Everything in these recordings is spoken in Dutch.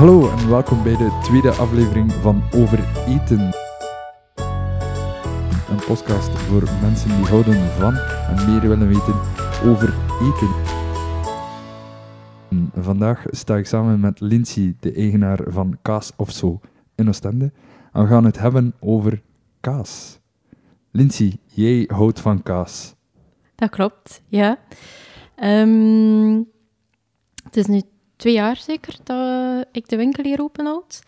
Hallo en welkom bij de tweede aflevering van Over Eten. Een podcast voor mensen die houden van en meer willen weten over eten. Vandaag sta ik samen met Lindsay, de eigenaar van Kaas of Zo in Oostende. En we gaan het hebben over kaas. Lindsay, jij houdt van kaas. Dat klopt, ja. Ehm, het is nu twee jaar zeker dat ik de winkel hier openhoud.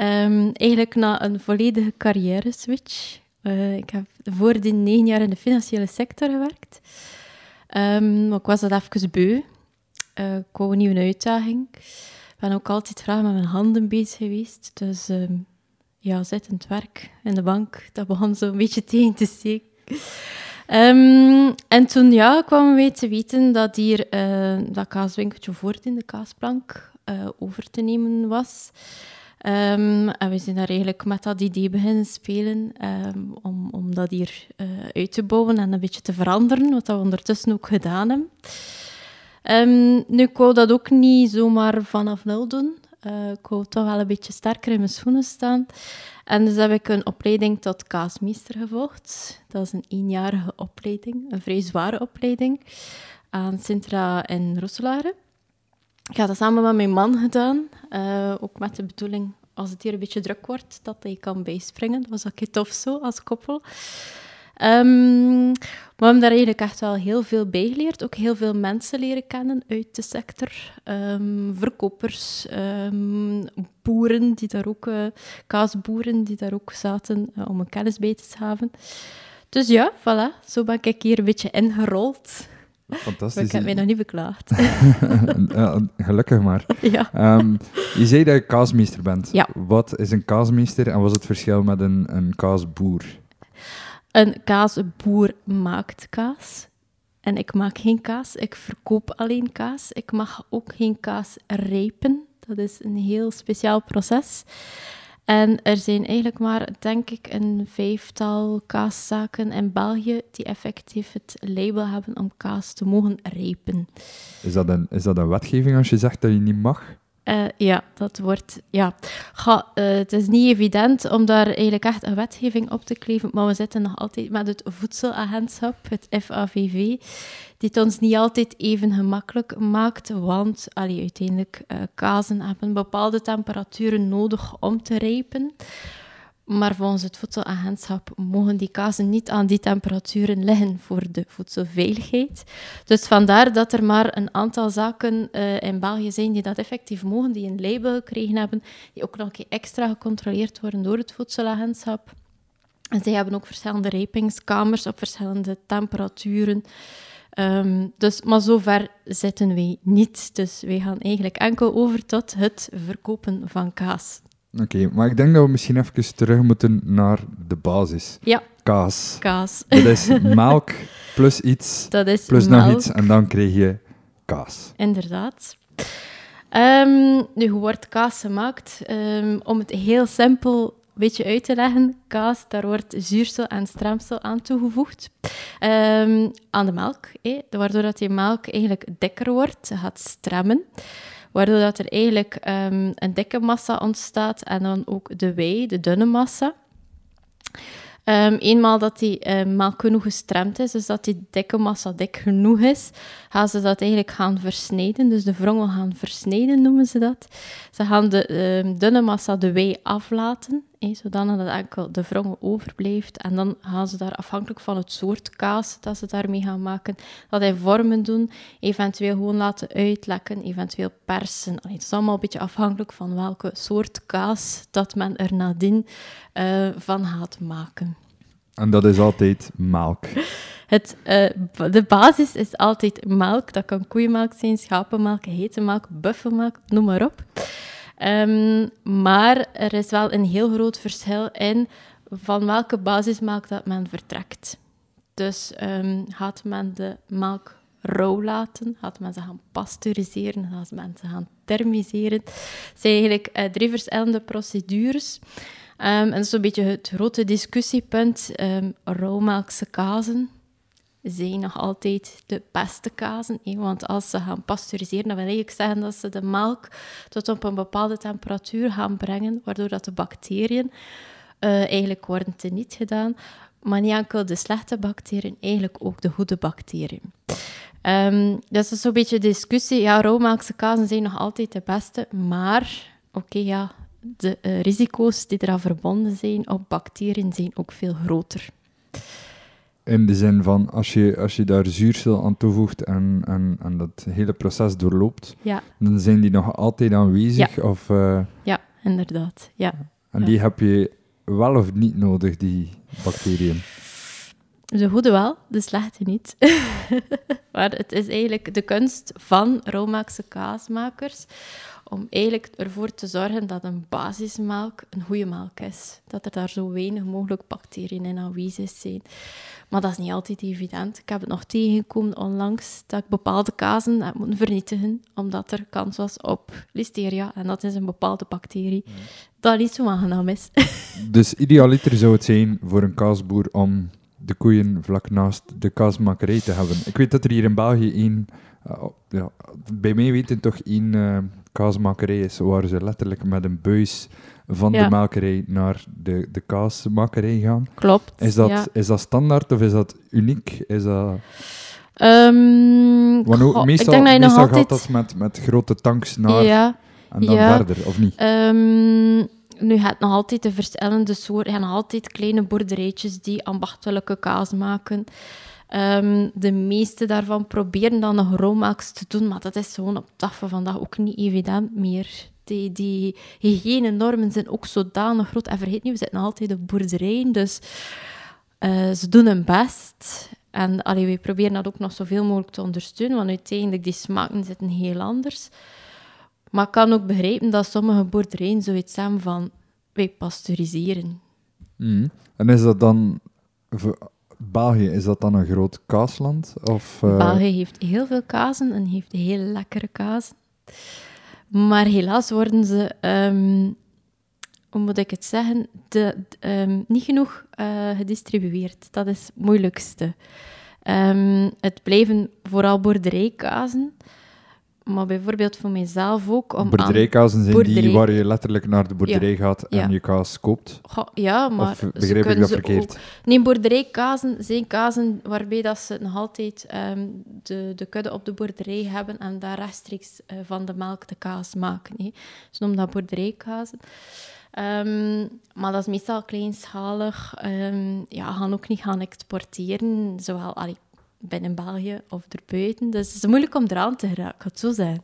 Um, eigenlijk na een volledige carrière-switch. Uh, ik heb voor die negen jaar in de financiële sector gewerkt. Um, maar ik was dat even beu. Uh, ik wou een nieuwe uitdaging. Ik ben ook altijd graag met mijn handen bezig geweest. Dus um, ja, zittend werk in de bank, dat begon zo een beetje tegen te steken. Um, en toen ja, kwamen wij te weten dat hier uh, dat kaaswinkeltje voort in de kaasplank uh, over te nemen was. Um, en we zijn daar eigenlijk met dat idee beginnen spelen um, om, om dat hier uh, uit te bouwen en een beetje te veranderen, wat we ondertussen ook gedaan hebben. Nu, ik wou dat ook niet zomaar vanaf nul doen. Uh, ik wou toch wel een beetje sterker in mijn schoenen staan. En dus heb ik een opleiding tot kaasmeester gevolgd. Dat is een eenjarige opleiding, een vrij zware opleiding, aan Sintra in Roeselare. Ik heb dat samen met mijn man gedaan, uh, ook met de bedoeling, als het hier een beetje druk wordt, dat hij kan bijspringen. Dat was ook tof zo, als koppel. Um, we hebben daar eigenlijk echt wel heel veel bij geleerd. Ook heel veel mensen leren kennen uit de sector. Um, verkopers, um, boeren, die daar ook, uh, kaasboeren, die daar ook zaten uh, om een kennis bij te schaven. Dus ja, voilà, zo ben ik hier een beetje ingerold. Fantastisch. ik heb mij nog niet beklaagd. Gelukkig maar. Ja. Um, je zei dat je kaasmeester bent. Ja. Wat is een kaasmeester en wat is het verschil met een, een kaasboer? Een kaasboer maakt kaas. En ik maak geen kaas, ik verkoop alleen kaas. Ik mag ook geen kaas rijpen. Dat is een heel speciaal proces. En er zijn eigenlijk maar, denk ik, een vijftal kaaszaken in België die effectief het label hebben om kaas te mogen rijpen. Is dat een, is dat een wetgeving als je zegt dat je niet mag? Uh, ja, dat wordt... Ja. Uh, het is niet evident om daar eigenlijk echt een wetgeving op te kleven, maar we zitten nog altijd met het voedselagentschap, het FAVV, die het ons niet altijd even gemakkelijk maakt, want allee, uiteindelijk uh, kazen hebben bepaalde temperaturen nodig om te rijpen. Maar volgens het voedselagentschap mogen die kazen niet aan die temperaturen liggen voor de voedselveiligheid. Dus vandaar dat er maar een aantal zaken uh, in België zijn die dat effectief mogen, die een label gekregen hebben, die ook nog extra gecontroleerd worden door het voedselagentschap. En zij hebben ook verschillende rijpingskamers op verschillende temperaturen. Um, dus, maar zover zitten wij niet. Dus wij gaan eigenlijk enkel over tot het verkopen van kaas. Oké, okay, maar ik denk dat we misschien even terug moeten naar de basis. Ja. Kaas. Kaas. Dat is melk plus iets, dat is plus melk. nog iets en dan krijg je kaas. Inderdaad. Um, nu, hoe wordt kaas gemaakt? Um, om het heel simpel een beetje uit te leggen, kaas, daar wordt zuursel en stremsel aan toegevoegd. Um, aan de melk, eh, waardoor dat die melk eigenlijk dikker wordt, gaat stremmen waardoor dat er eigenlijk um, een dikke massa ontstaat en dan ook de wei, de dunne massa. Um, eenmaal dat die um, melk genoeg gestremd is, dus dat die dikke massa dik genoeg is, gaan ze dat eigenlijk gaan versnijden. Dus de wrongel gaan versnijden, noemen ze dat. Ze gaan de dunne massa, de wei, aflaten, eh, zodat dat enkel de wrongel overblijft. En dan gaan ze daar afhankelijk van het soort kaas dat ze daarmee gaan maken, dat in vormen doen, eventueel gewoon laten uitlekken, eventueel persen. Allee, het is allemaal een beetje afhankelijk van welke soort kaas dat men er nadien uh, van gaat maken. En dat is altijd melk. Het, uh, de basis is altijd melk. Dat kan koeienmelk zijn, schapenmelk, hete melk, buffelmelk, noem maar op. Um, maar er is wel een heel groot verschil in van welke basismelk dat men vertrekt. Dus um, gaat men de melk rauw laten, gaat men ze gaan pasteuriseren, gaat men ze gaan thermiseren. Het zijn eigenlijk uh, drie verschillende procedures. Um, en dat is een beetje het grote discussiepunt. Um, rauwmelkse kazen. Zijn nog altijd de beste kazen. Want als ze gaan pasteuriseren, dan wil eigenlijk zeggen dat ze de melk tot op een bepaalde temperatuur gaan brengen, waardoor dat de bacteriën eh, eigenlijk worden teniet gedaan. Maar niet enkel de slechte bacteriën, eigenlijk ook de goede bacteriën. Ehm, dat is zo'n beetje discussie. Ja, rauwmelkse kazen zijn nog altijd de beste, maar oké, ja, de eh, risico's die eraan verbonden zijn op bacteriën zijn ook veel groter. In de zin van, als je, als je daar zuursel aan toevoegt en, en, en dat hele proces doorloopt, Ja, dan zijn die nog altijd aanwezig. Of, eh, ja inderdaad. Ja. en Ja. die heb je wel of niet nodig, die bacteriën. De goede wel, de slechte niet. maar het is eigenlijk de kunst van Romaakse kaasmakers om eigenlijk ervoor te zorgen dat een basismelk een goede melk is. Dat er daar zo weinig mogelijk bacteriën in aanwezig zijn. Maar dat is niet altijd evident. Ik heb het nog tegengekomen onlangs dat ik bepaalde kazen heb moeten vernietigen, omdat er kans was op listeria. En dat is een bepaalde bacterie dat niet zo aangenaam is. Dus idealiter zou het zijn voor een kaasboer om de koeien vlak naast de kaasmakerij te hebben. Ik weet dat er hier in België één, eh, ja, bij mij weten toch één eh, kaasmakerij is, waar ze letterlijk met een buis van Ja. de melkerij naar de, de kaasmakerij gaan. Klopt. Is dat, ja. is dat standaard of is dat uniek? Is dat... Ehm, Want meestal, meestal altijd... gaat dat met, met grote tanks naar en dan verder, of niet? ehm, nu gaat nog altijd de verschillende soorten... Nog altijd kleine boerderijtjes die ambachtelijke kaas maken. Ehm, de meeste daarvan proberen dan nog roommaaks te doen, maar dat is gewoon op dag van vandaag ook niet evident meer. Die, die hygiënenormen zijn ook zodanig groot. En vergeet niet, we zitten nog altijd op boerderijen, dus eh, ze doen hun best. En allee, we proberen dat ook nog zoveel mogelijk te ondersteunen, want uiteindelijk die smaken zitten heel anders. Maar ik kan ook begrijpen dat sommige boerderijen zoiets hebben van, wij pasteuriseren. Mhm. En is dat dan... België, is dat dan een groot kaasland? Of, eh, België heeft heel veel kazen en heeft heel lekkere kazen. Maar helaas worden ze, ehm, hoe moet ik het zeggen, de, ehm, niet genoeg eh, gedistribueerd. Dat is het moeilijkste. Ehm, het blijven vooral boerderijkazen. Maar bijvoorbeeld voor mijzelf ook. Om Boerderijkazen zijn die waar je letterlijk naar de boerderij gaat en Ja. je kaas koopt? Goh, ja, maar of begrijp ik dat verkeerd? ook- Nee, boerderijkazen zijn kazen waarbij dat ze nog altijd ehm, de, de kudde op de boerderij hebben en daar rechtstreeks eh, van de melk de kaas maken. Hè. Ze noemen dat boerderijkazen. Ehm, maar dat is meestal kleinschalig. Ehm ja, gaan ook niet gaan exporteren, zowel allee, binnen België of erbuiten. Dus het is moeilijk om eraan te geraken, ik het zo zijn.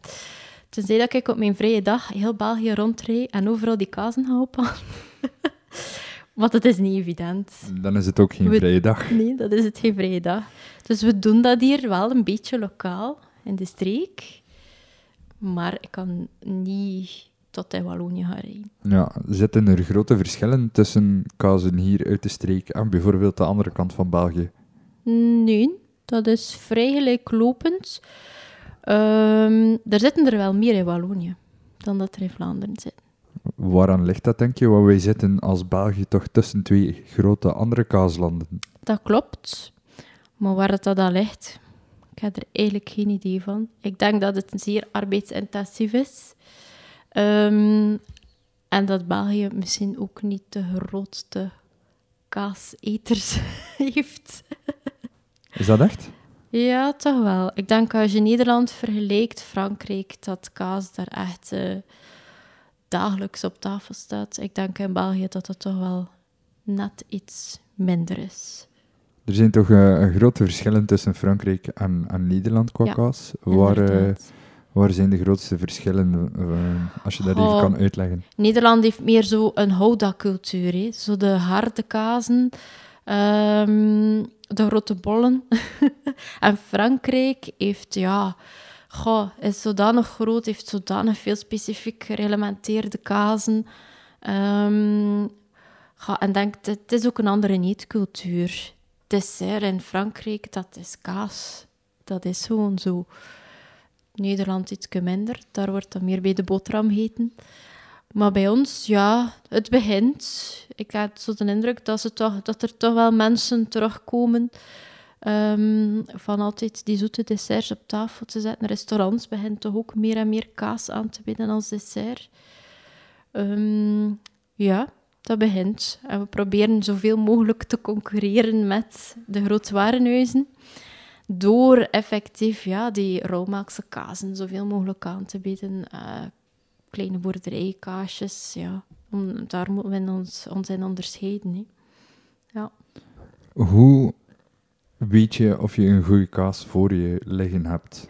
Tenzij dat ik op mijn vrije dag heel België rondrijd en overal die kazen ga ophalen. Want het is niet evident. Dan is het ook geen We- vrije dag. Nee, dat is het geen vrije dag. Dus we doen dat hier wel een beetje lokaal in de streek. Maar ik kan niet tot in Wallonië gaan rijden. Ja, zitten er grote verschillen tussen kazen hier uit de streek en bijvoorbeeld de andere kant van België? Nee, dat is vrij gelijklopend. Ehm, er zitten er wel meer in Wallonië dan dat er in Vlaanderen zit. Waaraan ligt dat, denk je? Want wij zitten als België toch tussen twee grote andere kaaslanden. Dat klopt. Maar waar het dat aan ligt, ik heb er eigenlijk geen idee van. Ik denk dat het zeer arbeidsintensief is. Ehm, en dat België misschien ook niet de grootste kaaseters heeft. Is dat echt? Ja, toch wel. Ik denk als je Nederland vergelijkt, Frankrijk, dat kaas daar echt eh, dagelijks op tafel staat. Ik denk in België dat dat toch wel net iets minder is. Er zijn toch een grote verschillen tussen Frankrijk en, en Nederland qua Ja, kaas. Waar, eh, waar zijn de grootste verschillen, als je dat even kan uitleggen? Nederland heeft meer zo een houda-cultuur. hè. Zo de harde kazen, ehm, de grote bollen. en Frankrijk heeft, ja, goh, is zodanig groot, heeft zodanig veel specifiek gereglementeerde kazen. Ehm, en denk, het is ook een andere eetcultuur. Dessert in Frankrijk, dat is kaas. Dat is gewoon zo. Nederland iets minder, daar wordt dan meer bij de boterham gegeten. Maar bij ons, ja, het begint. Ik heb zo de indruk dat, ze toch, dat er toch wel mensen terugkomen ehm, van altijd die zoete desserts op tafel te zetten. Restaurants beginnen toch ook meer en meer kaas aan te bieden als dessert. Ehm, ja, dat begint. En we proberen zoveel mogelijk te concurreren met de grootwarenhuizen. Door effectief ja, die Romaakse kazen zoveel mogelijk aan te bieden. Uh, kleine boerderijkaasjes, ja. Om, daar moeten we ons, ons in onderscheiden. Hè. Ja. Hoe weet je of je een goede kaas voor je liggen hebt?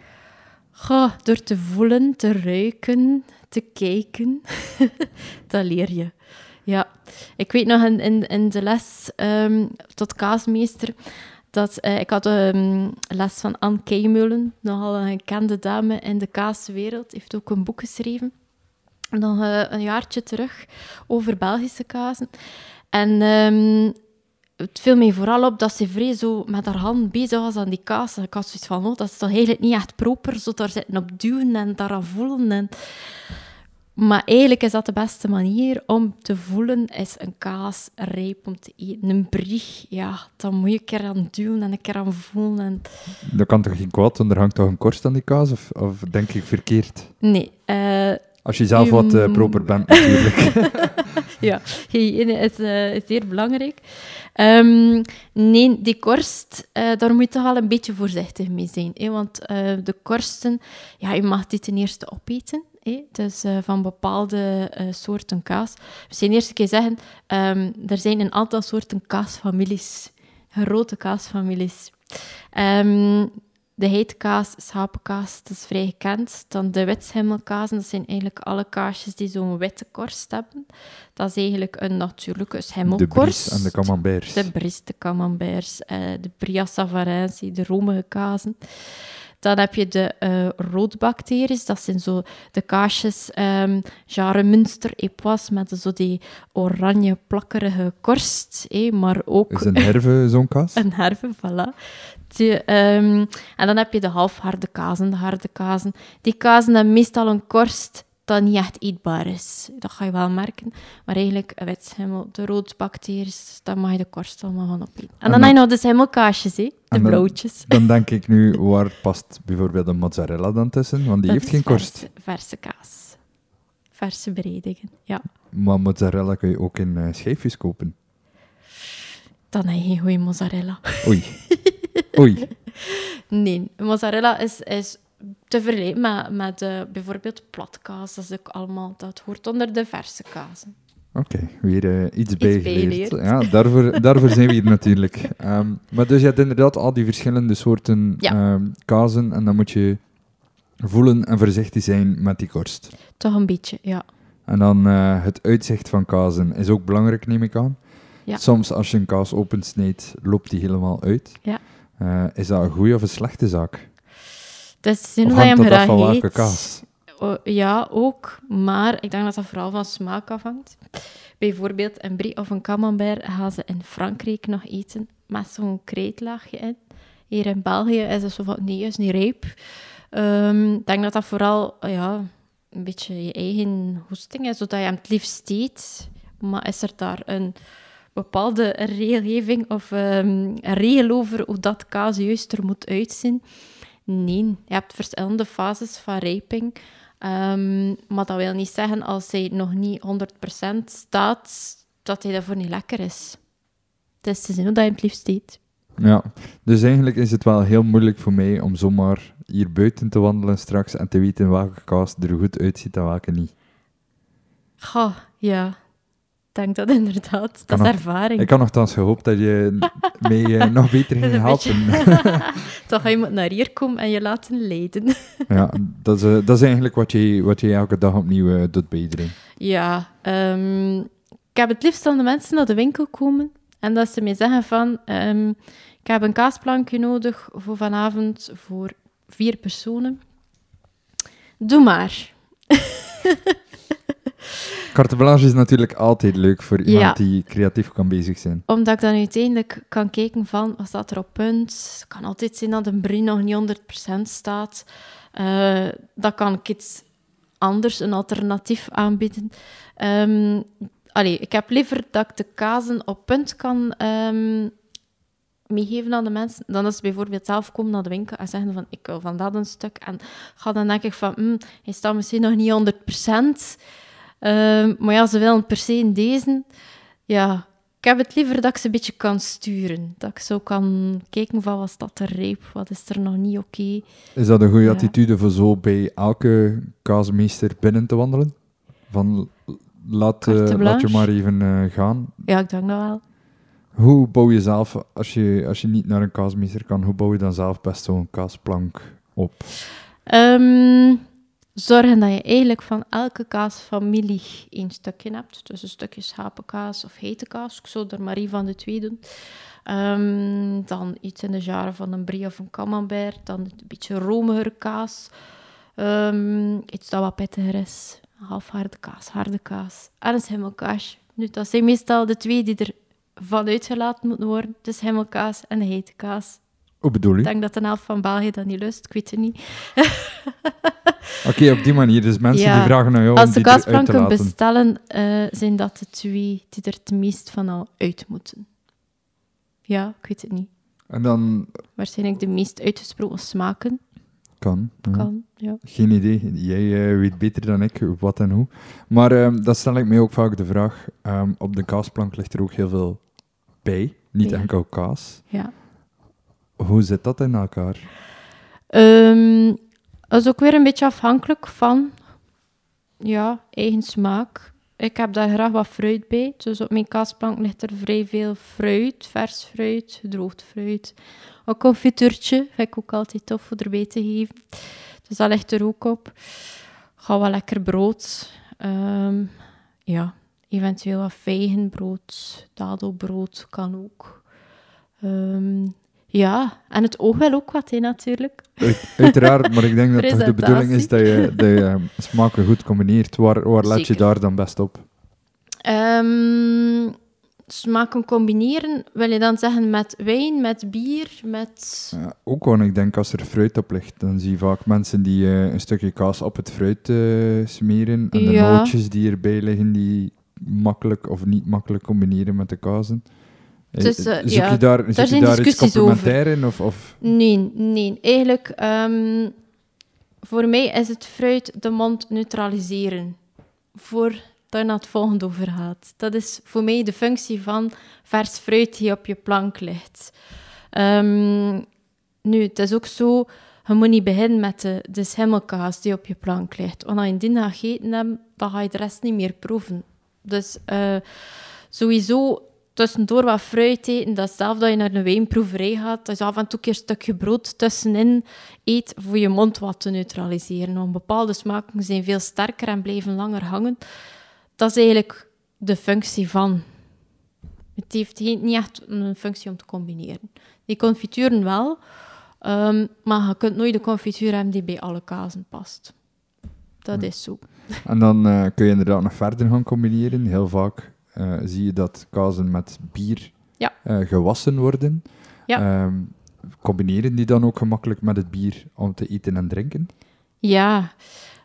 Goh, door te voelen, te ruiken, te kijken. dat leer je. Ja, ik weet nog in, in, in de les um, tot kaasmeester dat uh, ik had um, les van Anne Keimullen, nogal een gekende dame in de kaaswereld, heeft ook een boek geschreven, nog uh, een jaartje terug, over Belgische kazen. En um, het viel mij vooral op dat ze vrij zo met haar hand bezig was aan die kaas. En ik had zoiets van, oh, dat is toch eigenlijk niet echt proper, zo daar zitten op duwen en daaraan voelen. En... Maar eigenlijk is dat de beste manier om te voelen, is een kaas rijp om te eten. Een brie, ja, dan moet je een keer aan duwen en een keer aan voelen. En... Dat kan toch geen kwaad, want er hangt toch een korst aan die kaas, of, of denk ik verkeerd? Nee. Uh, Als je zelf wat uh, proper bent, natuurlijk. ja, hygiëne is uh, zeer belangrijk. Um, nee, die korst, uh, daar moet je toch wel een beetje voorzichtig mee zijn. Hè? Want de korsten, ja, je mag die ten eerste opeten. Hè? Dus van bepaalde soorten kaas. We zijn eerst een keer zeggen, um, er zijn een aantal soorten kaasfamilies. Grote kaasfamilies. Um, de heetkaas, schapenkaas, dat is vrij gekend. Dan de witshemmelkazen, dat zijn eigenlijk alle kaasjes die zo'n witte korst hebben. Dat is eigenlijk een natuurlijke schemmelkorst. De bries en de camemberts. De bries, de camemberts, uh, de bria savarense, de romige kazen. Dan heb je de uh, roodbacteries, dat zijn zo de kaasjes um, Jaren Münster, Epois, met zo die oranje plakkerige korst. Eh, maar ook... Is een herve zo'n kaas? een herve, voilà. Die, um, en dan heb je de halfharde kazen, de harde kazen. Die kazen hebben meestal een korst dat niet echt eetbaar is. Dat ga je wel merken. Maar eigenlijk, witschimmel, de roodbacteries, daar mag je de korst allemaal van opeten. En, en dan, heb je nog de schimmelkaasjes, hè? de dan, blauwtjes. Dan denk ik nu, waar past bijvoorbeeld de mozzarella dan tussen? Want die dat heeft geen korst. Verse kaas. Verse beredingen, ja. Maar mozzarella kun je ook in uh, schijfjes kopen. Dan heb je geen goede mozzarella. Oei. Oei. Nee, mozzarella is, is te vergelijken met, met uh, bijvoorbeeld platkaas. Dat, is ook allemaal, dat hoort onder de verse kazen. Oké, okay, weer uh, iets, iets bijgeleerd. Ja, daarvoor, daarvoor zijn we hier natuurlijk. Um, maar dus je hebt inderdaad al die verschillende soorten ja. um, kazen en dan moet je voelen en voorzichtig zijn met die korst. Toch een beetje, ja. En dan uh, het uitzicht van kazen is ook belangrijk, neem ik aan. Ja. Soms als je een kaas opensnijdt, loopt die helemaal uit. Ja. Uh, is dat een goede of een slechte zaak? Dat is zin dat je hem dat graag eet. ja, ook. Maar ik denk dat dat vooral van smaak afhangt. Bijvoorbeeld een brie of een camembert gaan ze in Frankrijk nog eten met zo'n krijtlaagje in. Hier in België is het zo van, nee, is niet rijp. Um, ik denk dat dat vooral ja, een beetje je eigen hoesting is, zodat je hem het liefst eet. Maar is er daar een bepaalde regelgeving of um, een regel over hoe dat kaas juist er moet uitzien? Nee, je hebt verschillende fases van rijping. Um, maar dat wil niet zeggen als hij nog niet 100% staat, dat hij daarvoor niet lekker is. Het is te zien hoe dat je het liefst eet. Ja, dus eigenlijk is het wel heel moeilijk voor mij om zomaar hier buiten te wandelen straks en te weten welke kaas er goed uitziet en welke niet. Goh, ja. Ik denk dat inderdaad. Dat is nog, ervaring. Ik had nogthans gehoopt dat je mij uh, nog beter ging helpen. Toch ga je moet naar hier komen en je laten leiden. ja, dat is, uh, dat is eigenlijk wat je, wat je elke dag opnieuw uh, doet bij iedereen. Ja, um, ik heb het liefst dat de mensen naar de winkel komen en dat ze mij zeggen van, um, ik heb een kaasplankje nodig voor vanavond voor vier personen. Doe maar. Carte blanche is natuurlijk altijd leuk voor iemand Ja. die creatief kan bezig zijn. Omdat ik dan uiteindelijk kan kijken van, wat staat er op punt? Het kan altijd zijn dat een brie nog niet 100% staat. Uh, dan kan ik iets anders, een alternatief aanbieden. Um, allee, ik heb liever dat ik de kazen op punt kan um, meegeven aan de mensen, dan is het bijvoorbeeld zelf komen naar de winkel en zeggen van, ik wil van dat een stuk. En ga dan denk ik van, hm, hij staat misschien nog niet 100%. Ehm, maar ja, ze willen per se in deze. Ja, ik heb het liever dat ik ze een beetje kan sturen. Dat ik zo kan kijken van, wat staat er rijp, wat is er nog niet oké. Is dat een goede Ja. attitude voor zo bij elke kaasmeester binnen te wandelen? Van, laat, eh, laat je maar even eh, gaan. Ja, ik denk dat wel. Hoe bouw je zelf, als je, als je niet naar een kaasmeester kan, hoe bouw je dan zelf best zo'n kaasplank op? Ehm, zorgen dat je eigenlijk van elke kaasfamilie één stukje hebt. Dus een stukje schapenkaas of hete kaas. Ik zou er maar één van de twee doen. Ehm, dan iets in de jaren van een brie of een camembert. Dan een beetje romigere kaas. Ehm, iets dat wat pittiger is. Half harde kaas, harde kaas. En een. Nu, dat zijn meestal de twee die er vanuit gelaten moeten worden. De schimmelkaas en de hete kaas. Hoe bedoel Ik je? denk dat de helft van België dat niet lust. Ik weet het niet. Oké, op die manier. Dus mensen Ja. die vragen naar jou Als kaasplanken laten. bestellen, eh, zijn dat de twee die er het meest van al uit moeten. Ja, ik weet het niet. En dan Waarschijnlijk de meest uitgesproken smaken. kan. ja. Kan, ja. Geen idee. Jij eh, weet beter dan ik wat en hoe. Maar ehm dat stel ik mij ook vaak de vraag. ehm, op de kaasplank ligt er ook heel veel bij. Niet Ja. enkel kaas. ja. Hoe zit dat in elkaar? Ehm, dat is ook weer een beetje afhankelijk van ja, eigen smaak. Ik heb daar graag wat fruit bij. Dus op mijn kaasplank ligt er vrij veel fruit, vers fruit, gedroogd fruit. Een confituurtje vind ik ook altijd tof voor erbij te geven. Dus dat ligt er ook op. Ga wel lekker brood. Ehm, ja, eventueel wat vijgenbrood, dadelbrood kan ook. Ehm, ja, en het oog wil ook wat, hè, natuurlijk. Uit- uiteraard, maar ik denk dat toch de bedoeling is dat je de smaken goed combineert. Waar, waar let je daar dan best op? Ehm, smaken combineren, wil je dan zeggen met wijn, met bier, met... Ja, ook want ik denk als er fruit op ligt, dan zie je vaak mensen die eh, een stukje kaas op het fruit eh, smeren. En de Ja. nootjes die erbij liggen, die makkelijk of niet makkelijk combineren met de kazen. Eh, Dus, eh, zoek ja, je daar, zoek je zijn daar iets complementair in? Of, of Nee, nee. Eigenlijk, ehm, voor mij is het fruit de mond neutraliseren. Voordat je naar het volgende over gaat. Dat is voor mij de functie van vers fruit die op je plank ligt. Ehm, nu, het is ook zo, je moet niet beginnen met de, de schimmelkaas die op je plank ligt. Want als je die gaat hebt, dan ga je de rest niet meer proeven. Dus eh, sowieso tussendoor wat fruit eten. Dat is zelf dat je naar een wijnproeverij gaat. Dat je af en toe een stukje brood tussenin eet voor je mond wat te neutraliseren. Want bepaalde smaken zijn veel sterker en blijven langer hangen. Dat is eigenlijk de functie van. Het heeft niet echt een functie om te combineren. Die confituren wel, ehm, maar je kunt nooit de confituur hebben die bij alle kazen past. Dat is zo. En dan eh, kun je inderdaad nog verder gaan combineren. Heel vaak eh, zie je dat kazen met bier Ja. eh, gewassen worden. Ja. Ehm, combineren die dan ook gemakkelijk met het bier om te eten en drinken? Ja,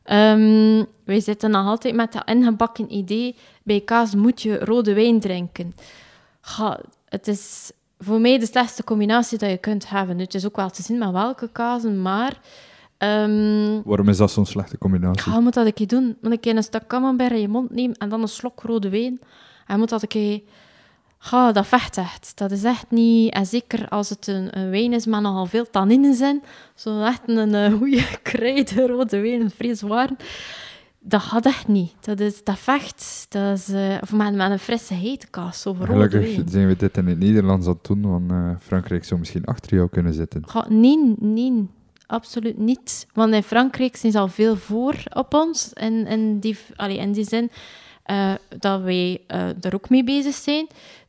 ehm, wij zitten nog altijd met dat ingebakken idee, bij kaas moet je rode wijn drinken. Ga, het is voor mij de slechtste combinatie dat je kunt hebben. Het is ook wel te zien met welke kazen, maar... ehm, Waarom is dat zo'n slechte combinatie? Je moet dat een keer doen. Moet keer een stuk camembert in je mond nemen en dan een slok rode wijn. En je moet dat een keer... Ja, dat vecht echt. Dat is echt niet... En zeker als het een, een wijn is met nogal veel tannines in. Zo echt een uh, goede kruiden rode wijn, een vrij zwaar. Dat gaat echt niet. Dat, is, dat vecht. Dat is, eh, of met, met een frisse hete kaas, rode Gelukkig wijn. zijn we dit in het Nederlands aan het doen, want eh, Frankrijk zou misschien achter jou kunnen zitten. Ga, nee, nee, absoluut niet. Want in Frankrijk zijn ze al veel voor op ons. In, in, die, allee, in die zin eh, dat wij eh er ook mee bezig zijn.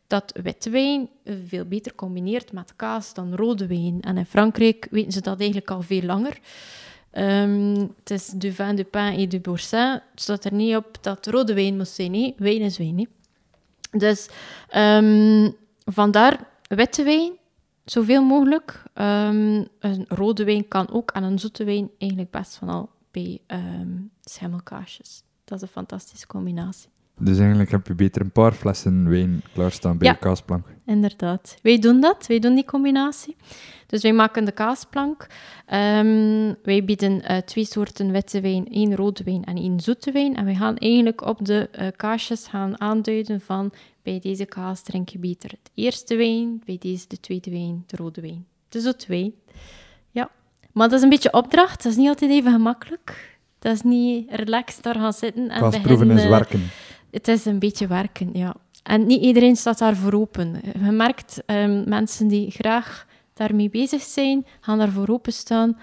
Dat witte wijn eh, veel beter combineert met kaas dan rode wijn. En in Frankrijk weten ze dat eigenlijk al veel langer. Ehm, het is du vin, du pain et du boursin. Het staat er niet op dat rode wijn moet zijn. Nee, wijn is wijn. hè. Dus ehm, vandaar witte wijn, zoveel mogelijk. Ehm, een rode wijn kan ook en een zoete wijn eigenlijk best van al bij schimmelkaasjes. Dat is een fantastische combinatie. Dus eigenlijk heb je beter een paar flessen wijn klaarstaan bij Ja. de kaasplank. Inderdaad. Wij doen dat, wij doen die combinatie. Dus wij maken de kaasplank. Ehm, wij bieden eh, twee soorten witte wijn, één rode wijn en één zoete wijn. En we gaan eigenlijk op de eh, kaasjes gaan aanduiden van bij deze kaas drink je beter de eerste wijn, bij deze de tweede wijn, de rode wijn, de zoete wijn. Ja, maar dat is een beetje opdracht, dat is niet altijd even gemakkelijk. Dat is niet relaxed daar gaan zitten en is beginnen, werken. het is een beetje werken, ja. En niet iedereen staat daarvoor open. Je merkt, ehm, mensen die graag daarmee bezig zijn, gaan daarvoor openstaan.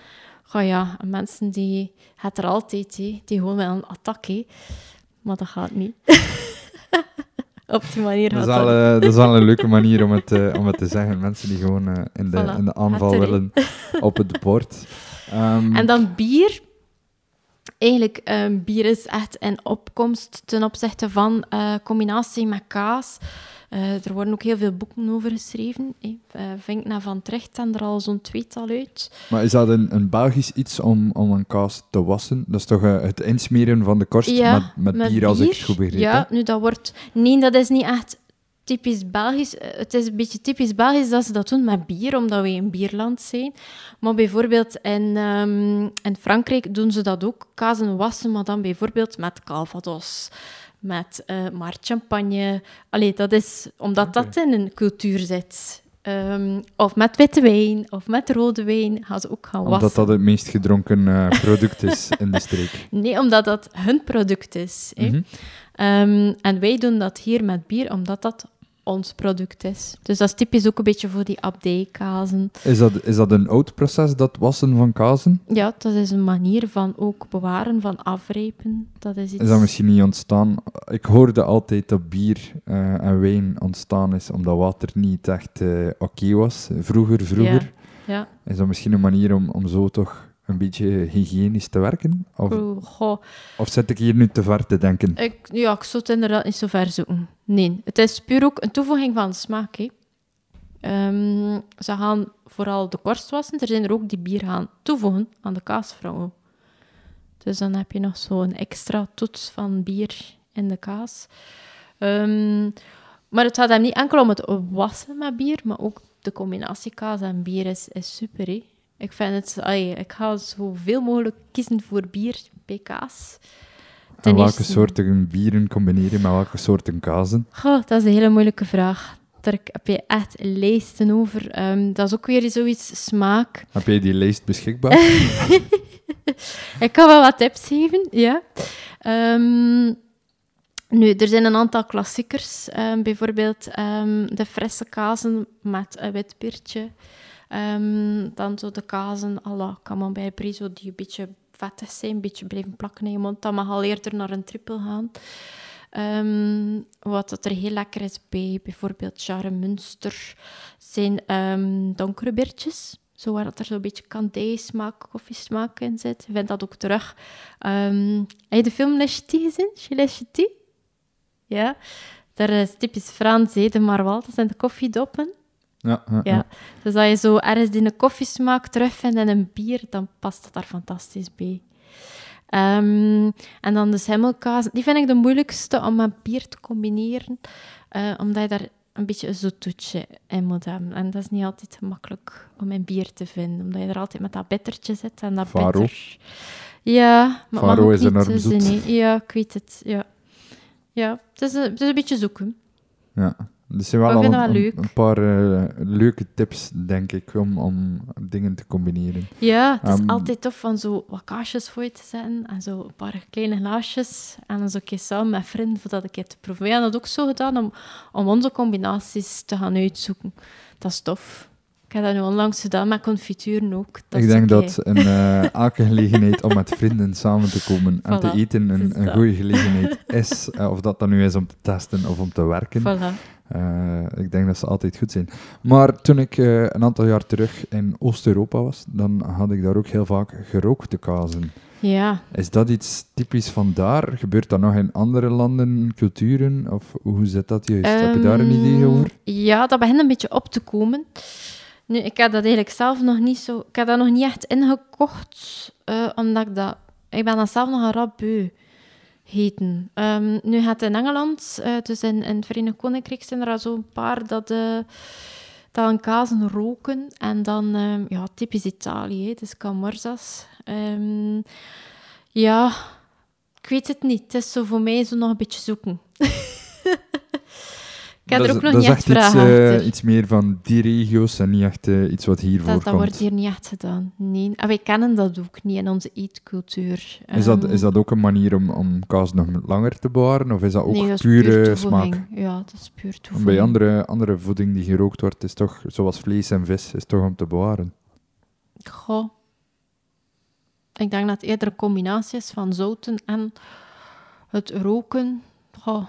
Oh ja, en mensen die... Het er altijd, die gewoon wel een attack. Maar dat gaat niet. Op die manier Dat is, dat wel, eh, dat is wel een leuke manier om het, eh, om het te zeggen. Mensen die gewoon eh, in, de, Voilà, in de aanval willen op het bord. Ehm, En dan bier. Eigenlijk, ehm, bier is echt een opkomst ten opzichte van eh, combinatie met kaas. Eh, er worden ook heel veel boeken over geschreven. Eh, Vink naar Van Tricht en er al zo'n tweetal uit. Maar is dat een, een Belgisch iets om, om een kaas te wassen? Dat is toch het insmeren van de korst Ja, met, met, bier, als ik het goed begreep. Ja, nu dat wordt... Nee, dat is niet echt typisch Belgisch. Eh, Het is een beetje typisch Belgisch dat ze dat doen met bier, omdat wij een bierland zijn. Maar bijvoorbeeld in, ehm, in Frankrijk doen ze dat ook. Kazen wassen, maar dan bijvoorbeeld met calvados. Met maar champagne. Allee, dat is omdat dat in een cultuur zit. Ehm, of met witte wijn, of met rode wijn gaan ze ook gaan wassen. Omdat dat het meest gedronken eh, product is in de streek. Nee, omdat dat hun product is. Mhm. Ehm, en wij doen dat hier met bier, omdat dat ons product is. Dus dat is typisch ook een beetje voor die abdijkazen. Is, dat, is dat een oud proces, dat wassen van kazen? Ja, dat is een manier van ook bewaren, van afrijpen. Dat is iets... Is dat misschien niet ontstaan? Ik hoorde altijd dat bier eh, en wijn ontstaan is omdat water niet echt eh, oké was. Vroeger, vroeger. Ja. Is dat misschien een manier om, om zo toch een beetje hygiënisch te werken? Of, goh. of zit ik hier nu te ver te denken? Ik, ja, ik zou het inderdaad niet zo ver zoeken. Nee, het is puur ook een toevoeging van smaak. Hè. Ehm, ze gaan vooral de korst wassen. Er zijn er ook die bier gaan toevoegen aan de kaasvrouwen. Dus dan heb je nog zo'n extra toets van bier in de kaas. Ehm, maar het gaat hem niet enkel om het wassen met bier, maar ook de combinatie kaas en bier is, is super. Hè. Ik vind het, ai, ik ga zoveel mogelijk kiezen voor bier bij kaas. en welke eerste- soorten bieren combineren met welke soorten kazen? Goh, dat is een hele moeilijke vraag. Daar heb je echt lijsten over. Ehm, dat is ook weer zoiets smaak. Heb jij die lijst beschikbaar? Ik kan wel wat tips geven, ja. Ehm, nu, er zijn een aantal klassiekers. Ehm, bijvoorbeeld de frisse kazen met een wit biertje. Ehm, dan zo de kazen à la camembert brie, zo die een beetje vettig zijn, een beetje blijven plakken in je mond. Dat mag al eerder naar een trippel gaan. Ehm, wat dat er heel lekker is bij bijvoorbeeld Jarre Münster zijn ehm, donkere biertjes. Zo waar dat er zo'n beetje kandijsmaak, koffiesmaak in zit. Je vindt dat ook terug. Ehm, heb je de film Les gezien? Les? Ja. Daar is typisch Frans, de Marwal. Dat zijn de koffiedoppen. Ja, ja, Ja. Dus als je zo ergens die een koffiesmaak terugvindt in een bier, dan past dat daar fantastisch bij. Ehm, en dan de semmelkaas. Die vind ik de moeilijkste om met bier te combineren, eh, omdat je daar een beetje een zoetoetje in moet hebben. En dat is niet altijd gemakkelijk om in bier te vinden, omdat je er altijd met dat bittertje zit en dat Faro. bitter. Ja, maar Faro is enorm te zoet. Ja, ik weet het. Ja, ja het, is een, het is een beetje zoeken. ja. Er zijn wel Ik al een, dat wel paar eh, leuke tips, denk ik, om, om dingen te combineren. Ja, het is Ehm, altijd tof van zo wat kaasjes voor je te zetten en zo een paar kleine glaasjes en dan zo een keer samen met vrienden voor dat een keer te proeven. Wij hebben dat ook zo gedaan om, om onze combinaties te gaan uitzoeken. Dat is tof. Ik heb dat nu onlangs gedaan met confituren ook. Dat ik denk dat een, eh, elke gelegenheid om met vrienden samen te komen en te eten het een, een dat. goede gelegenheid is. eh, of dat dan nu is om te testen of om te werken. Voilà. Eh, ik denk dat ze altijd goed zijn. Maar toen ik eh, een aantal jaar terug in Oost-Europa was, dan had ik daar ook heel vaak gerookte kazen. Ja, Is dat iets typisch van daar? Gebeurt dat nog in andere landen, culturen? Of hoe zit dat juist? Heb je daar een idee Ehm, over? Ja, dat begint een beetje op te komen. Nu, ik heb dat eigenlijk zelf nog niet zo... Ik heb dat nog niet echt ingekocht, eh, omdat ik dat... Ik ben dat zelf nog een rap beu. Heten. Ehm, nu gaat in Engeland, uh, dus in, in het Verenigd Koninkrijk, zijn er al zo'n paar dat, uh, dat kazen roken. En dan, um, ja, typisch Italië, dus Camorzas. Um, ja, ik weet het niet. Het is zo voor mij zo nog een beetje zoeken. Ik heb dat er ook is, nog dat niet echt echt iets, vragen eh, achter. iets meer van die regio's en niet echt eh, iets wat hier Dat, voorkomt. dat wordt hier niet echt gedaan. Nee. En wij kennen dat ook niet in onze eetcultuur. Is dat, Ehm, is dat ook een manier om, om kaas nog langer te bewaren? Of is dat ook nee, dat pure puur smaak? Ja, dat is puur toevoeging. bij andere, andere voeding die gerookt wordt, is toch, zoals vlees en vis, is toch om te bewaren. Goh. Ik denk dat het eerder een combinatie is van zouten en het roken. Goh.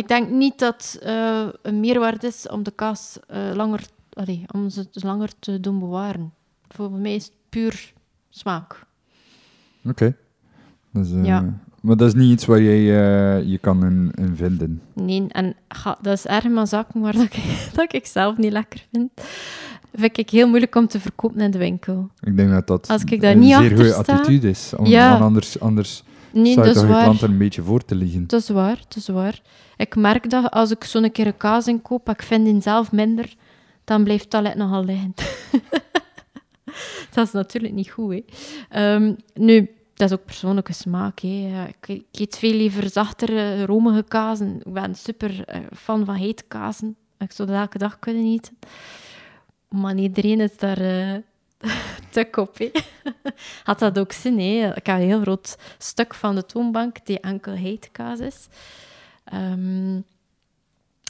Ik denk niet dat eh een meerwaarde is om de kaas eh, langer, allee, om ze langer te doen bewaren. Voor mij is het puur smaak. Oké. Dus, Ja. Maar dat is niet iets waar jij je kan in, in vinden. Nee, en ga, dat is erg maar zaken waar dat ik, dat ik zelf niet lekker vind. Vind ik heel moeilijk om te verkopen in de winkel. Ik denk dat dat Als ik daar een niet zeer goede attitude is. Om, Ja. want anders, anders Nee, zou dat je toch je klanten een beetje voor te liggen. Dat is waar, dat is waar. Ik merk dat als ik zo'n keer een kaas inkoop, ik vind die zelf minder, dan blijft het toilet nogal liggen. dat is natuurlijk niet goed, hè. Ehm, nu, dat is ook persoonlijke smaak, hè. Ik, eet veel liever zachtere, romige kazen. Ik ben super eh, fan van hete kazen. Ik zou dat elke dag kunnen eten. Maar iedereen is daar eh, te kop, hè. Had dat ook zin, hè. Ik heb een heel groot stuk van de toonbank die enkel hete kaas is. Ehm,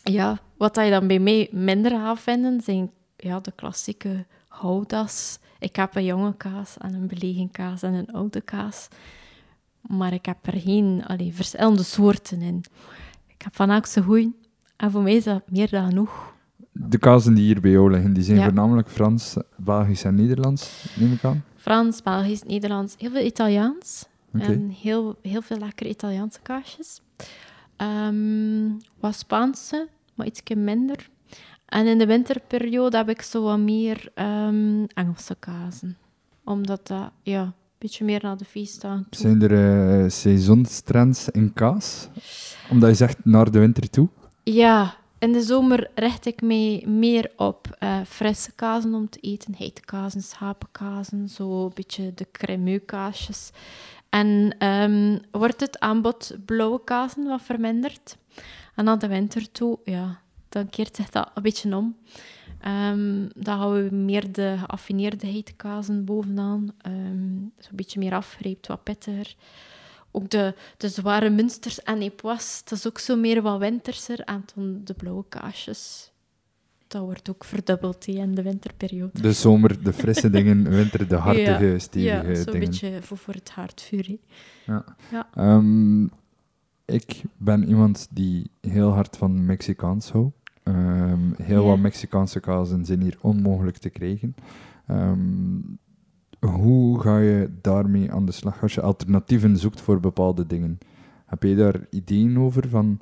ja, wat je dan bij mij minder gaat vinden, zijn ja, de klassieke houdas. Ik heb een jonge kaas en een belegen kaas en een oude kaas. Maar ik heb er geen allee, verschillende soorten in. Ik heb van elke goeie. En voor mij is dat meer dan genoeg. De kazen die hier bij jou liggen, die zijn Ja. voornamelijk Frans, Belgisch en Nederlands, neem ik aan. Frans, Belgisch, Nederlands, heel veel Italiaans. En heel, heel veel lekkere Italiaanse kaasjes. Ehm, wat Spaanse, maar iets minder. En in de winterperiode heb ik zo wat meer ehm, Engelse kazen. Omdat dat, ja, een beetje meer naar de feestdagen toe. Zijn er eh seizoenstrends in kaas? Omdat je zegt naar de winter toe. Ja, in de zomer richt ik mij meer op eh, frisse kazen om te eten. Heidkazen, schapenkazen, zo een beetje de cremeux kaasjes. En ehm, wordt het aanbod blauwe kazen wat verminderd. En naar de winter toe, ja, dan keert zich dat een beetje om. Ehm, dan gaan we meer de geaffineerde heidkazen bovenaan. Ehm Zo'n beetje meer afgereept, wat pittiger. Ook de, de zware munsters en epois, dat is ook zo meer wat winterser. En dan de blauwe kaasjes. Dat wordt ook verdubbeld in de winterperiode. De zomer, de frisse dingen, winter, de hartige, ja, stevige ja, zo'n dingen. beetje voor, voor het haardvuur. hè. Ja. Ja. Ehm, ik ben iemand die heel hard van Mexicaans houdt. Ehm, heel Ja. wat Mexicaanse kazen zijn hier onmogelijk te krijgen. Ehm, hoe ga je daarmee aan de slag als je alternatieven zoekt voor bepaalde dingen? Heb je daar ideeën over van...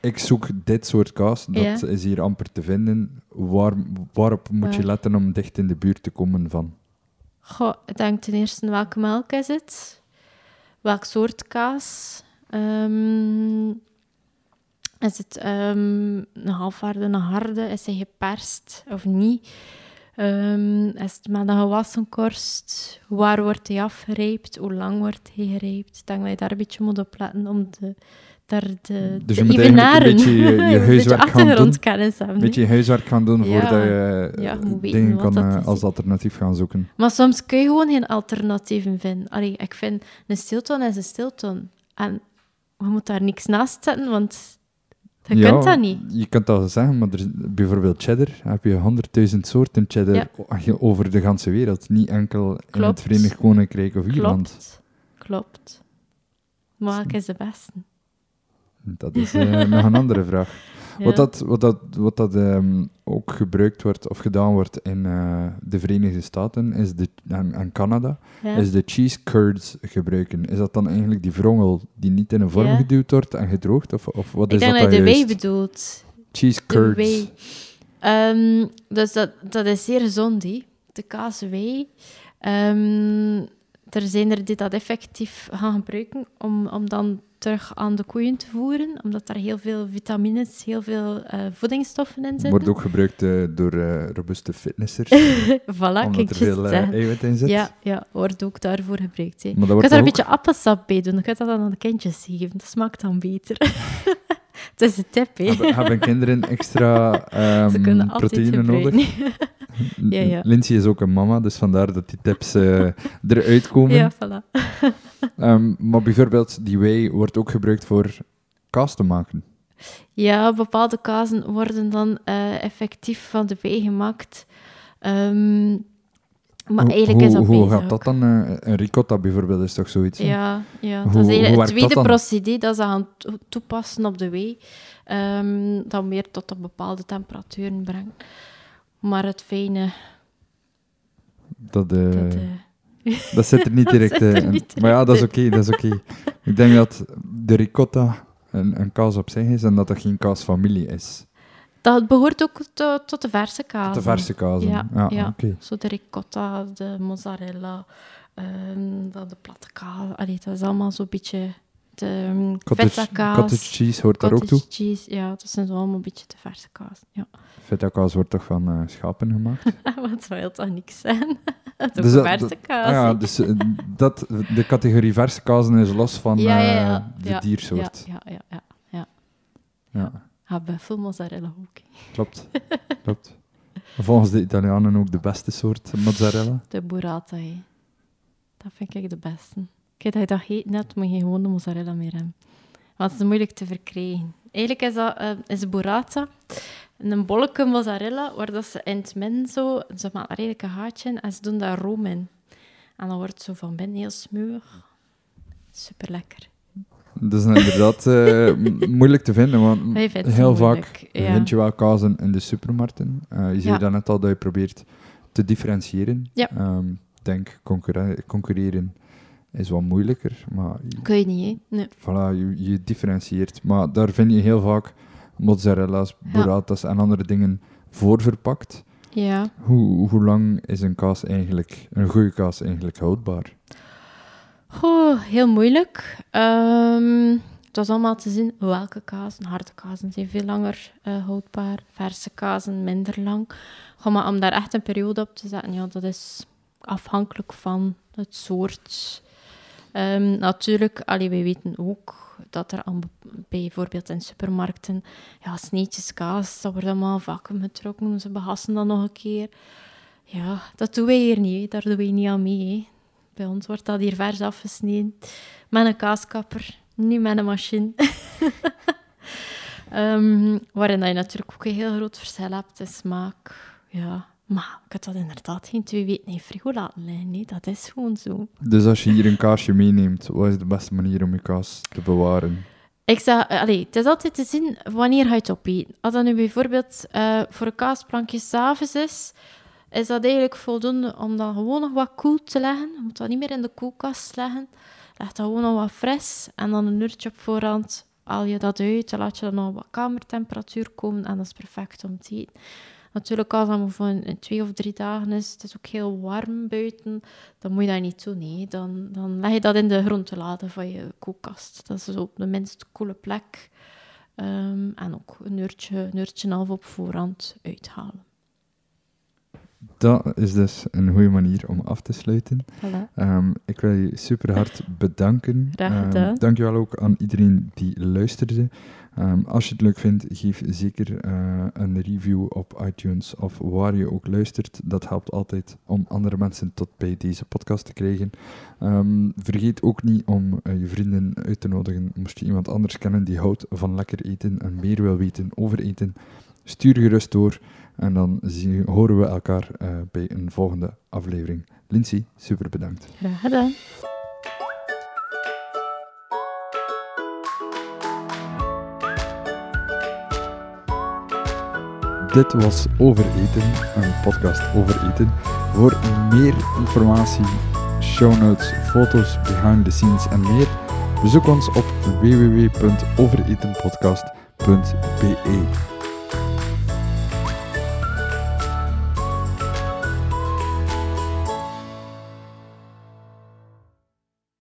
Ik zoek dit soort kaas, dat Ja. is hier amper te vinden. Waar, waarop moet je letten om dicht in de buurt te komen van? Goh, ik denk ten eerste welke melk is het? Welk soort kaas? Ehm, is het ehm, een halfharde, een harde? Is hij geperst of niet? Ehm, is het met een gewassen korst? Waar wordt hij afgereept? Hoe lang wordt hij gereept? Ik denk dat je daar een beetje moet op letten om de, daar de, Dus de je moet eigenlijk een evenaren. beetje je- je huiswerk gaan doen. achtergrondkennis hebben. Een beetje huiswerk gaan doen voordat je Ja, eh, je weten dingen kan dat eh, als alternatief gaan zoeken. Maar soms kun je gewoon geen alternatieven vinden. Allee, ik vind een stilton is een stilton. En je moet daar niks naast zetten, want je Ja, kunt dat niet. Je kunt dat zeggen, maar er, is- bijvoorbeeld cheddar, heb je honderdduizend soorten cheddar Ja. over de ganse wereld. Niet enkel in het. Verenigd Koninkrijk of Ierland. Klopt. Klopt. Maar welke is de beste? Dat is eh, nog een andere vraag. Ja. Wat dat, wat dat, wat dat ehm, ook gebruikt wordt of gedaan wordt in eh, de Verenigde Staten is de, en, en Canada, Ja. is de cheese curds gebruiken. Is dat dan eigenlijk die wrongel die niet in een vorm Ja. geduwd wordt en gedroogd? Of, of wat ik is denk dat dat je dan de juist? bedoelt. Cheese curds. Ehm, dus dat, dat is zeer gezond. De kaaswei. Ehm er zijn er die dat effectief gaan gebruiken om, om dan terug aan de koeien te voeren, omdat daar heel veel vitamines, heel veel uh, voedingsstoffen in zitten. Wordt ook gebruikt uh, door uh, robuuste fitnessers. voilà, omdat er veel eiwit in zit. Ja, ja, wordt ook daarvoor gebruikt. Je kunt daar een beetje appelsap bij doen, dan kun je dat dan aan de kindjes geven. Dat smaakt dan beter. Het is een tip, hè. Hebben, hebben kinderen extra um, proteïne nodig? ja, ja. Lindsay is ook een mama, dus vandaar dat die tips uh, eruit komen. Ja, voilà. um, maar bijvoorbeeld, die whey wordt ook gebruikt voor kaas te maken. Ja, bepaalde kazen worden dan uh, effectief van de whey gemaakt. Um, maar hoe, eigenlijk is dat Hoe gaat dat dan? Uh, een ricotta bijvoorbeeld is toch zoiets? Ja, ja. Hoe, dat is het tweede procedé dat ze gaan toepassen op de whey. Um, dat meer tot een bepaalde temperaturen brengt. Maar het fijne... Dat, uh, dat, uh, dat zit er niet direct in. Maar ja, dat is oké, dat is oké. Ik denk dat de ricotta een, een kaas op zich is en dat dat geen kaasfamilie is. Dat behoort ook to, tot de verse kaas. Tot de verse kaas. Ja, ja, ja. Okay. zo de ricotta, de mozzarella, um, de platte kaas. Allee, dat is allemaal zo'n beetje de um, cottage, kaas. Cottage cheese hoort daar ook toe? cheese, ja, dat zijn zo allemaal een beetje de verse kaas. Ja. Feta kaas wordt toch van uh, schapen gemaakt? Wat wil toch niks zijn? dat is dus verse kaas. Ah, ja, dus uh, dat, de categorie verse kazen is los van ja. Uh, de diersoort. Ja, ja, ja. ja, ja. Ah, buffel mozzarella ook. Klopt, klopt. Volgens de Italianen ook de beste soort mozzarella? De burrata, hè. Dat vind ik de beste. Kijk, dat je dat heet net, moet je gewoon de mozzarella meer hebben. Want het is moeilijk te verkrijgen. Eigenlijk is dat uh, is burrata een bolletje mozzarella, waar dat ze in het midden zo, ze maken er eigenlijk een gaatje in en ze doen daar room in. En dan wordt het zo van binnen heel smeuig. Super lekker. Dat is inderdaad uh, moeilijk te vinden, want heel vaak ja. vind je wel kazen in de supermarkten. Uh, je zei ja. net al dat je probeert te differentiëren. Ja. Um, ik denk, concurre concurreren is wat moeilijker. Maar Kun je niet, hè? Nee. Voilà, je, je differentieert. Maar daar vind je heel vaak mozzarella's, burratas en andere dingen voor verpakt. Ja. Hoe, hoe lang is een kaas eigenlijk, een goede kaas eigenlijk houdbaar? Oh, heel moeilijk. Um, het was allemaal te zien welke kazen. Harde kazen zijn veel langer uh, houdbaar, verse kazen minder lang. Goh, maar om daar echt een periode op te zetten, ja, dat is afhankelijk van het soort. Um, natuurlijk, allee, wij weten ook dat er bijvoorbeeld in supermarkten ja, sneetjes kaas, dat wordt allemaal vacuüm getrokken, ze behassen dat nog een keer. Ja, dat doen wij hier niet, daar doen wij niet aan mee. Bij ons wordt dat hier vers afgesneden. Met een kaaskapper, niet met een machine. um, waarin je natuurlijk ook een heel groot verschil hebt in smaak. Ja, maar ik had dat inderdaad geen twee weken in frigo laten liggen. Nee, dat is gewoon zo. Dus als je hier een kaasje meeneemt, wat is de beste manier om je kaas te bewaren? Ik zeg, allee, het is altijd te zien wanneer je het opeten. Als dat nu bijvoorbeeld uh, voor een kaasplankje s'avonds is, is dat eigenlijk voldoende om dat gewoon nog wat koel te leggen. Je moet dat niet meer in de koelkast leggen. Leg dat gewoon nog wat fris en dan een uurtje op voorhand haal je dat uit. Dan laat je dan nog wat kamertemperatuur komen en dat is perfect om te eten. Natuurlijk, als het voor twee of drie dagen is, het is ook heel warm buiten, dan moet je dat niet doen. Dan, dan leg je dat in de grondladen van je koelkast. Dat is op de minst koele plek. Um, en ook een uurtje, een uurtje en half op voorhand uithalen. Dat is dus een goede manier om af te sluiten. Voilà. Um, ik wil je super hard bedanken. Graag gedaan. Um, dankjewel ook aan iedereen die luisterde. Um, als je het leuk vindt, geef zeker uh, een review op iTunes of waar je ook luistert. Dat helpt altijd om andere mensen tot bij deze podcast te krijgen. vergeet ook niet om uh, je vrienden uit te nodigen. Moest je iemand anders kennen die houdt van lekker eten en meer wil weten over eten, stuur gerust door. En dan zien, horen we elkaar uh, bij een volgende aflevering. Lindsay, super bedankt. Graag gedaan. Dit was Over Eten, een podcast over eten. Voor meer informatie, show notes, foto's, behind the scenes en meer, bezoek ons op www.overetenpodcast.be.